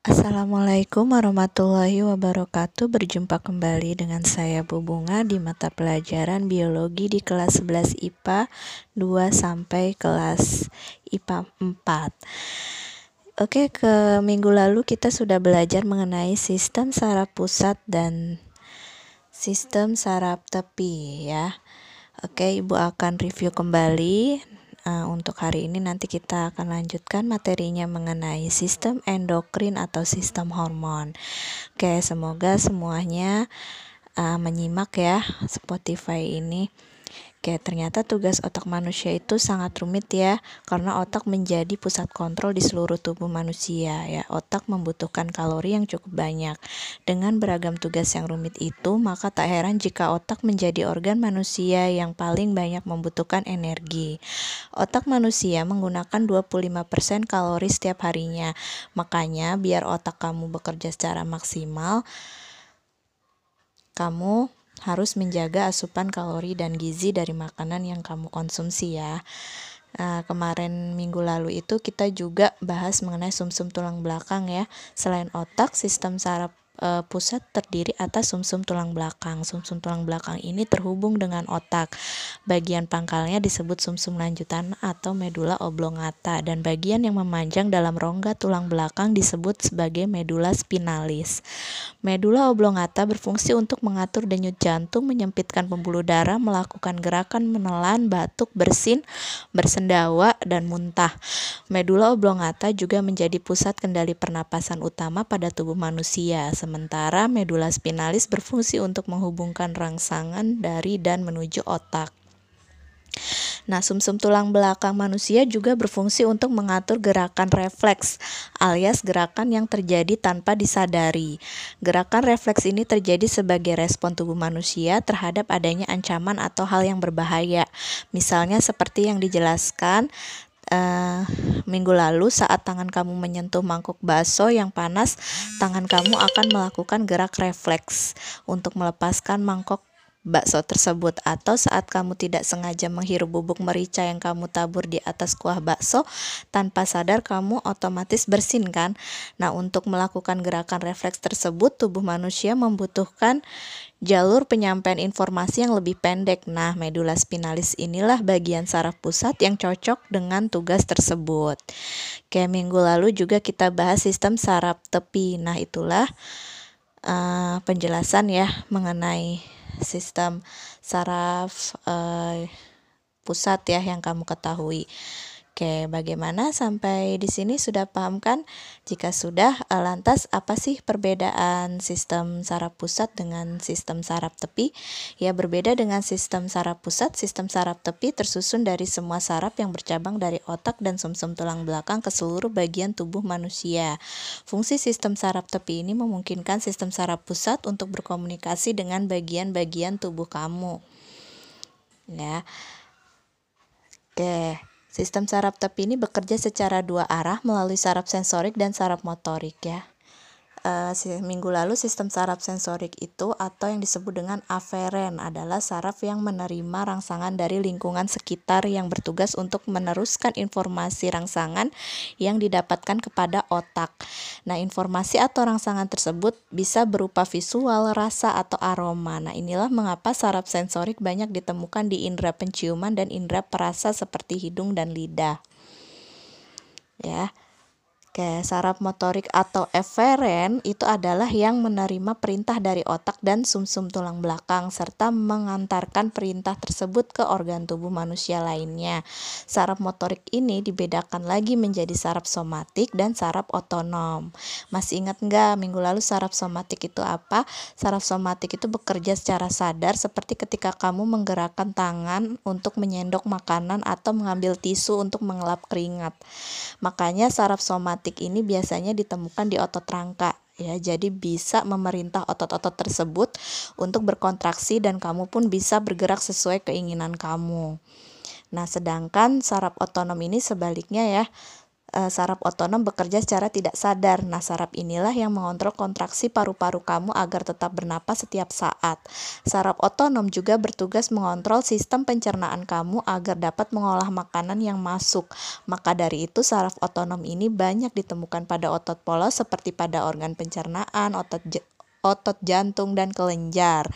Assalamualaikum warahmatullahi wabarakatuh. Berjumpa kembali dengan saya Bu Bunga di mata pelajaran biologi di kelas 11 IPA 2 sampai kelas IPA 4 Oke ke minggu lalu kita sudah belajar mengenai sistem saraf pusat dan sistem saraf tepi ya. Oke Ibu akan review kembali uh, untuk hari ini nanti kita akan lanjutkan materinya mengenai sistem endokrin atau sistem hormon. Oke, semoga semuanya uh, menyimak ya Spotify ini. Oke, ternyata tugas otak manusia itu sangat rumit ya, karena otak menjadi pusat kontrol di seluruh tubuh manusia ya. Otak membutuhkan kalori yang cukup banyak. Dengan beragam tugas yang rumit itu, maka tak heran jika otak menjadi organ manusia yang paling banyak membutuhkan energi. Otak manusia menggunakan 25% kalori setiap harinya. Makanya, biar otak kamu bekerja secara maksimal, kamu harus menjaga asupan kalori dan gizi dari makanan yang kamu konsumsi ya. Nah, kemarin minggu lalu itu kita juga bahas mengenai sumsum -sum tulang belakang ya. Selain otak, sistem saraf e, pusat terdiri atas sumsum -sum tulang belakang. Sumsum -sum tulang belakang ini terhubung dengan otak. Bagian pangkalnya disebut sumsum -sum lanjutan atau medula oblongata dan bagian yang memanjang dalam rongga tulang belakang disebut sebagai medula spinalis. Medula oblongata berfungsi untuk mengatur denyut jantung, menyempitkan pembuluh darah, melakukan gerakan menelan, batuk, bersin, bersendawa, dan muntah. Medula oblongata juga menjadi pusat kendali pernapasan utama pada tubuh manusia sementara medula spinalis berfungsi untuk menghubungkan rangsangan dari dan menuju otak. Nah, sumsum -sum tulang belakang manusia juga berfungsi untuk mengatur gerakan refleks, alias gerakan yang terjadi tanpa disadari. Gerakan refleks ini terjadi sebagai respon tubuh manusia terhadap adanya ancaman atau hal yang berbahaya. Misalnya seperti yang dijelaskan uh, minggu lalu saat tangan kamu menyentuh mangkuk bakso yang panas, tangan kamu akan melakukan gerak refleks untuk melepaskan mangkok bakso tersebut atau saat kamu tidak sengaja menghirup bubuk merica yang kamu tabur di atas kuah bakso tanpa sadar kamu otomatis bersin kan? Nah untuk melakukan gerakan refleks tersebut tubuh manusia membutuhkan jalur penyampaian informasi yang lebih pendek. Nah medula spinalis inilah bagian saraf pusat yang cocok dengan tugas tersebut. Kayak minggu lalu juga kita bahas sistem saraf tepi. Nah itulah uh, penjelasan ya mengenai sistem saraf uh, pusat ya yang kamu ketahui. Oke, bagaimana sampai di sini sudah paham kan? Jika sudah, eh, lantas apa sih perbedaan sistem saraf pusat dengan sistem saraf tepi? Ya, berbeda dengan sistem saraf pusat, sistem saraf tepi tersusun dari semua saraf yang bercabang dari otak dan sumsum -sum tulang belakang ke seluruh bagian tubuh manusia. Fungsi sistem saraf tepi ini memungkinkan sistem saraf pusat untuk berkomunikasi dengan bagian-bagian tubuh kamu. Ya. Oke. Sistem saraf tepi ini bekerja secara dua arah melalui saraf sensorik dan saraf motorik ya uh, minggu lalu sistem saraf sensorik itu atau yang disebut dengan aferen adalah saraf yang menerima rangsangan dari lingkungan sekitar yang bertugas untuk meneruskan informasi rangsangan yang didapatkan kepada otak. Nah, informasi atau rangsangan tersebut bisa berupa visual, rasa atau aroma. Nah, inilah mengapa saraf sensorik banyak ditemukan di indera penciuman dan indera perasa seperti hidung dan lidah. Ya. Oke, saraf motorik atau eferen itu adalah yang menerima perintah dari otak dan sumsum -sum tulang belakang serta mengantarkan perintah tersebut ke organ tubuh manusia lainnya. Saraf motorik ini dibedakan lagi menjadi saraf somatik dan saraf otonom. Masih ingat nggak minggu lalu saraf somatik itu apa? Saraf somatik itu bekerja secara sadar seperti ketika kamu menggerakkan tangan untuk menyendok makanan atau mengambil tisu untuk mengelap keringat. Makanya saraf somatik ini biasanya ditemukan di otot rangka ya. Jadi bisa memerintah otot-otot tersebut untuk berkontraksi dan kamu pun bisa bergerak sesuai keinginan kamu. Nah, sedangkan saraf otonom ini sebaliknya ya. Uh, saraf otonom bekerja secara tidak sadar. Nah, saraf inilah yang mengontrol kontraksi paru-paru kamu agar tetap bernapas setiap saat. Saraf otonom juga bertugas mengontrol sistem pencernaan kamu agar dapat mengolah makanan yang masuk. Maka dari itu, saraf otonom ini banyak ditemukan pada otot polos seperti pada organ pencernaan, otot otot jantung dan kelenjar.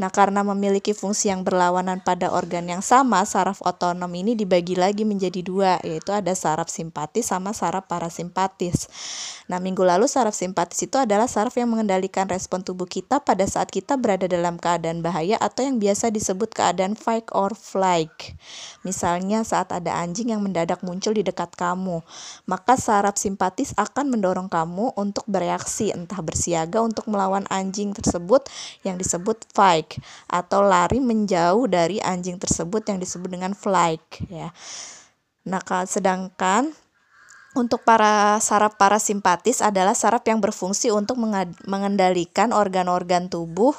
Nah, karena memiliki fungsi yang berlawanan pada organ yang sama, saraf otonom ini dibagi lagi menjadi dua, yaitu ada saraf simpatis sama saraf parasimpatis. Nah, minggu lalu saraf simpatis itu adalah saraf yang mengendalikan respon tubuh kita pada saat kita berada dalam keadaan bahaya atau yang biasa disebut keadaan fight or flight. Misalnya saat ada anjing yang mendadak muncul di dekat kamu, maka saraf simpatis akan mendorong kamu untuk bereaksi, entah bersiaga untuk melawan anjing tersebut yang disebut fight atau lari menjauh dari anjing tersebut yang disebut dengan flight ya. Nah, sedangkan untuk para saraf parasimpatis adalah saraf yang berfungsi untuk mengendalikan organ-organ tubuh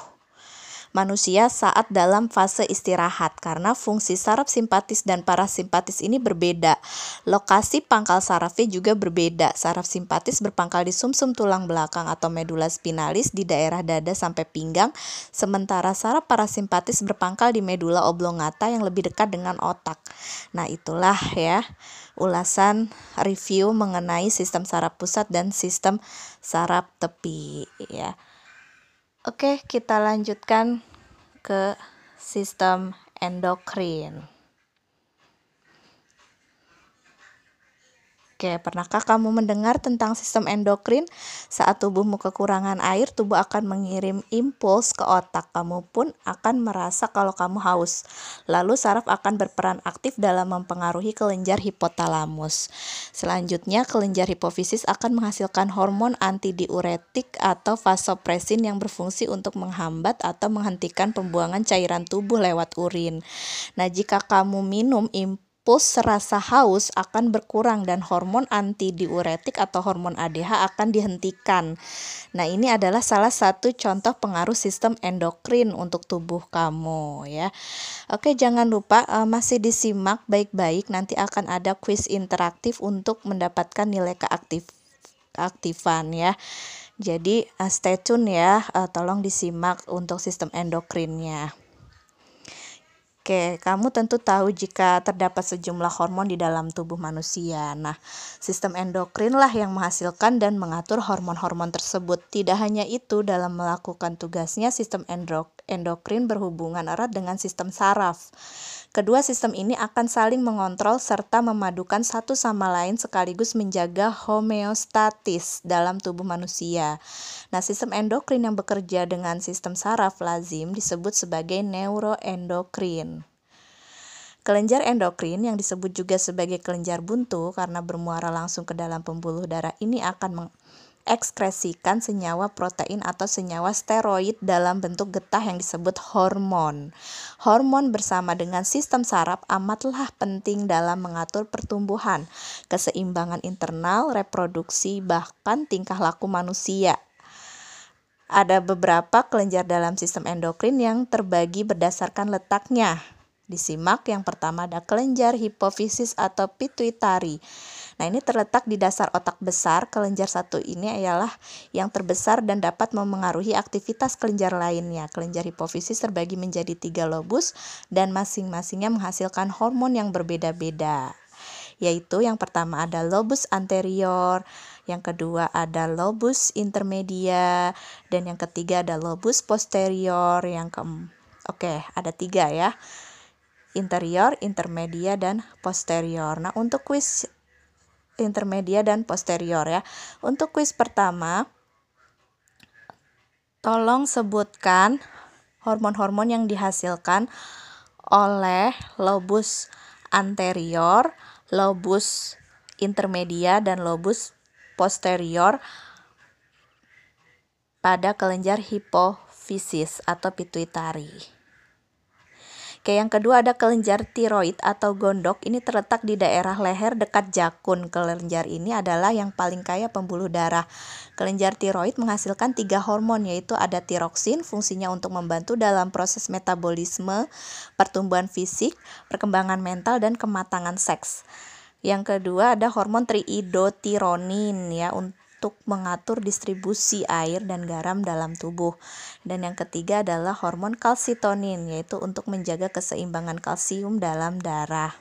manusia saat dalam fase istirahat karena fungsi saraf simpatis dan parasimpatis ini berbeda. Lokasi pangkal sarafnya juga berbeda. Saraf simpatis berpangkal di sumsum -sum tulang belakang atau medula spinalis di daerah dada sampai pinggang, sementara saraf parasimpatis berpangkal di medula oblongata yang lebih dekat dengan otak. Nah, itulah ya ulasan review mengenai sistem saraf pusat dan sistem saraf tepi ya. Oke, kita lanjutkan ke sistem endokrin. Oke, pernahkah kamu mendengar tentang sistem endokrin? Saat tubuhmu kekurangan air, tubuh akan mengirim impuls ke otak. Kamu pun akan merasa kalau kamu haus. Lalu saraf akan berperan aktif dalam mempengaruhi kelenjar hipotalamus. Selanjutnya, kelenjar hipofisis akan menghasilkan hormon antidiuretik atau vasopresin yang berfungsi untuk menghambat atau menghentikan pembuangan cairan tubuh lewat urin. Nah, jika kamu minum impuls Puls rasa haus akan berkurang dan hormon antidiuretik atau hormon ADH akan dihentikan. Nah, ini adalah salah satu contoh pengaruh sistem endokrin untuk tubuh kamu ya. Oke, jangan lupa uh, masih disimak baik-baik nanti akan ada quiz interaktif untuk mendapatkan nilai keaktif keaktifan ya. Jadi uh, stay tune ya, uh, tolong disimak untuk sistem endokrinnya. Oke, kamu tentu tahu jika terdapat sejumlah hormon di dalam tubuh manusia. Nah, sistem endokrin lah yang menghasilkan dan mengatur hormon-hormon tersebut. Tidak hanya itu, dalam melakukan tugasnya, sistem endokrin berhubungan erat dengan sistem saraf. Kedua sistem ini akan saling mengontrol serta memadukan satu sama lain sekaligus menjaga homeostatis dalam tubuh manusia. Nah, sistem endokrin yang bekerja dengan sistem saraf lazim disebut sebagai neuroendokrin. Kelenjar endokrin yang disebut juga sebagai kelenjar buntu karena bermuara langsung ke dalam pembuluh darah ini akan mengekskresikan senyawa protein atau senyawa steroid dalam bentuk getah yang disebut hormon. Hormon bersama dengan sistem saraf amatlah penting dalam mengatur pertumbuhan, keseimbangan internal, reproduksi, bahkan tingkah laku manusia. Ada beberapa kelenjar dalam sistem endokrin yang terbagi berdasarkan letaknya. Disimak yang pertama ada kelenjar hipofisis atau pituitari Nah, ini terletak di dasar otak besar. Kelenjar satu ini adalah yang terbesar dan dapat memengaruhi aktivitas kelenjar lainnya. Kelenjar hipofisis terbagi menjadi tiga lobus dan masing-masingnya menghasilkan hormon yang berbeda-beda yaitu yang pertama ada lobus anterior, yang kedua ada lobus intermedia, dan yang ketiga ada lobus posterior, yang ke Oke, ada tiga ya. Interior, intermedia, dan posterior. Nah, untuk kuis intermedia dan posterior ya. Untuk kuis pertama, tolong sebutkan hormon-hormon yang dihasilkan oleh lobus anterior, lobus intermedia dan lobus posterior pada kelenjar hipofisis atau pituitari. Oke, yang kedua ada kelenjar tiroid atau gondok. Ini terletak di daerah leher dekat jakun. Kelenjar ini adalah yang paling kaya pembuluh darah. Kelenjar tiroid menghasilkan tiga hormon yaitu ada tiroksin, fungsinya untuk membantu dalam proses metabolisme, pertumbuhan fisik, perkembangan mental, dan kematangan seks. Yang kedua ada hormon triidotironin ya untuk mengatur distribusi air dan garam dalam tubuh. Dan yang ketiga adalah hormon kalsitonin yaitu untuk menjaga keseimbangan kalsium dalam darah.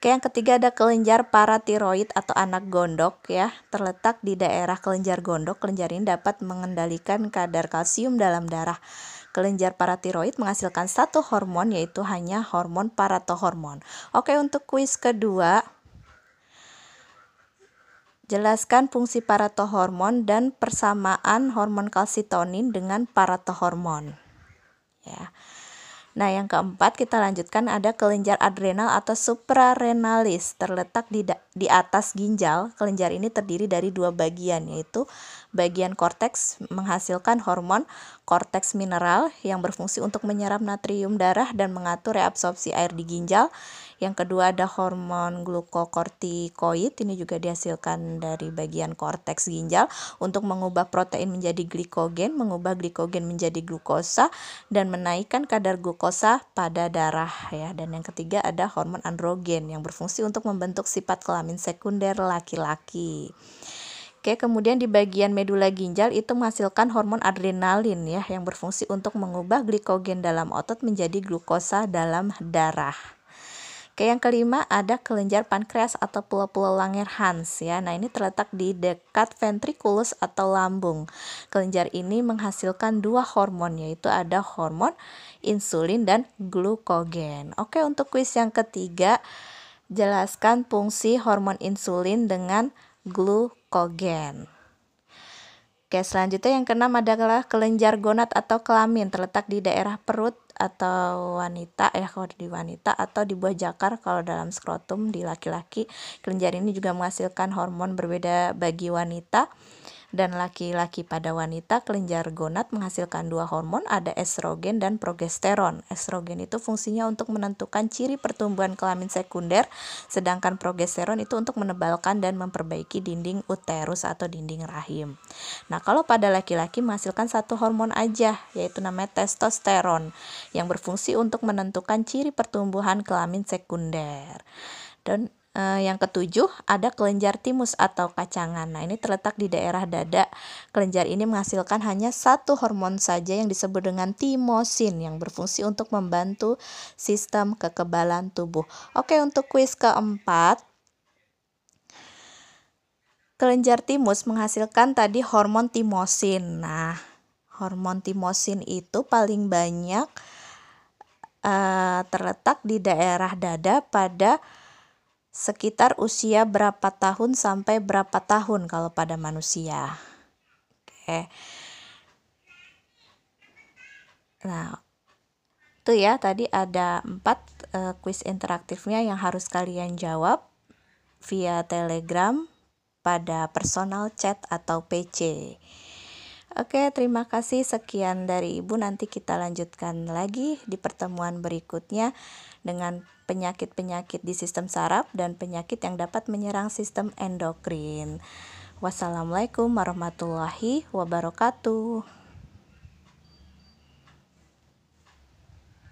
Oke, yang ketiga ada kelenjar paratiroid atau anak gondok ya, terletak di daerah kelenjar gondok. Kelenjar ini dapat mengendalikan kadar kalsium dalam darah. Kelenjar paratiroid menghasilkan satu hormon yaitu hanya hormon paratohormon. Oke, untuk kuis kedua Jelaskan fungsi paratohormon dan persamaan hormon kalsitonin dengan paratohormon. Ya. Nah, yang keempat kita lanjutkan ada kelenjar adrenal atau suprarenalis terletak di di atas ginjal. Kelenjar ini terdiri dari dua bagian yaitu bagian korteks menghasilkan hormon korteks mineral yang berfungsi untuk menyerap natrium darah dan mengatur reabsorpsi air di ginjal. Yang kedua ada hormon glukokortikoid, ini juga dihasilkan dari bagian korteks ginjal untuk mengubah protein menjadi glikogen, mengubah glikogen menjadi glukosa dan menaikkan kadar glukosa pada darah ya. Dan yang ketiga ada hormon androgen yang berfungsi untuk membentuk sifat kelamin sekunder laki-laki. Oke, kemudian di bagian medula ginjal itu menghasilkan hormon adrenalin ya yang berfungsi untuk mengubah glikogen dalam otot menjadi glukosa dalam darah. Oke, yang kelima ada kelenjar pankreas atau pulau-pulau Langerhans ya. Nah, ini terletak di dekat ventriculus atau lambung. Kelenjar ini menghasilkan dua hormon yaitu ada hormon insulin dan glukogen. Oke, untuk kuis yang ketiga jelaskan fungsi hormon insulin dengan glukogen. Oke, selanjutnya yang keenam adalah kelenjar gonad atau kelamin terletak di daerah perut atau wanita ya kalau di wanita atau di buah jakar kalau dalam skrotum di laki-laki kelenjar ini juga menghasilkan hormon berbeda bagi wanita dan laki-laki pada wanita kelenjar gonad menghasilkan dua hormon ada estrogen dan progesteron. Estrogen itu fungsinya untuk menentukan ciri pertumbuhan kelamin sekunder sedangkan progesteron itu untuk menebalkan dan memperbaiki dinding uterus atau dinding rahim. Nah, kalau pada laki-laki menghasilkan satu hormon aja yaitu namanya testosteron yang berfungsi untuk menentukan ciri pertumbuhan kelamin sekunder. Dan yang ketujuh ada kelenjar timus atau kacangan. Nah, ini terletak di daerah dada. Kelenjar ini menghasilkan hanya satu hormon saja yang disebut dengan timosin yang berfungsi untuk membantu sistem kekebalan tubuh. Oke, untuk kuis keempat kelenjar timus menghasilkan tadi hormon timosin. Nah, hormon timosin itu paling banyak uh, terletak di daerah dada pada sekitar usia berapa tahun sampai berapa tahun kalau pada manusia. Oke. Nah, itu ya tadi ada empat uh, kuis interaktifnya yang harus kalian jawab via Telegram pada personal chat atau PC. Oke, terima kasih. Sekian dari Ibu. Nanti kita lanjutkan lagi di pertemuan berikutnya dengan penyakit-penyakit di sistem saraf dan penyakit yang dapat menyerang sistem endokrin. Wassalamualaikum warahmatullahi wabarakatuh.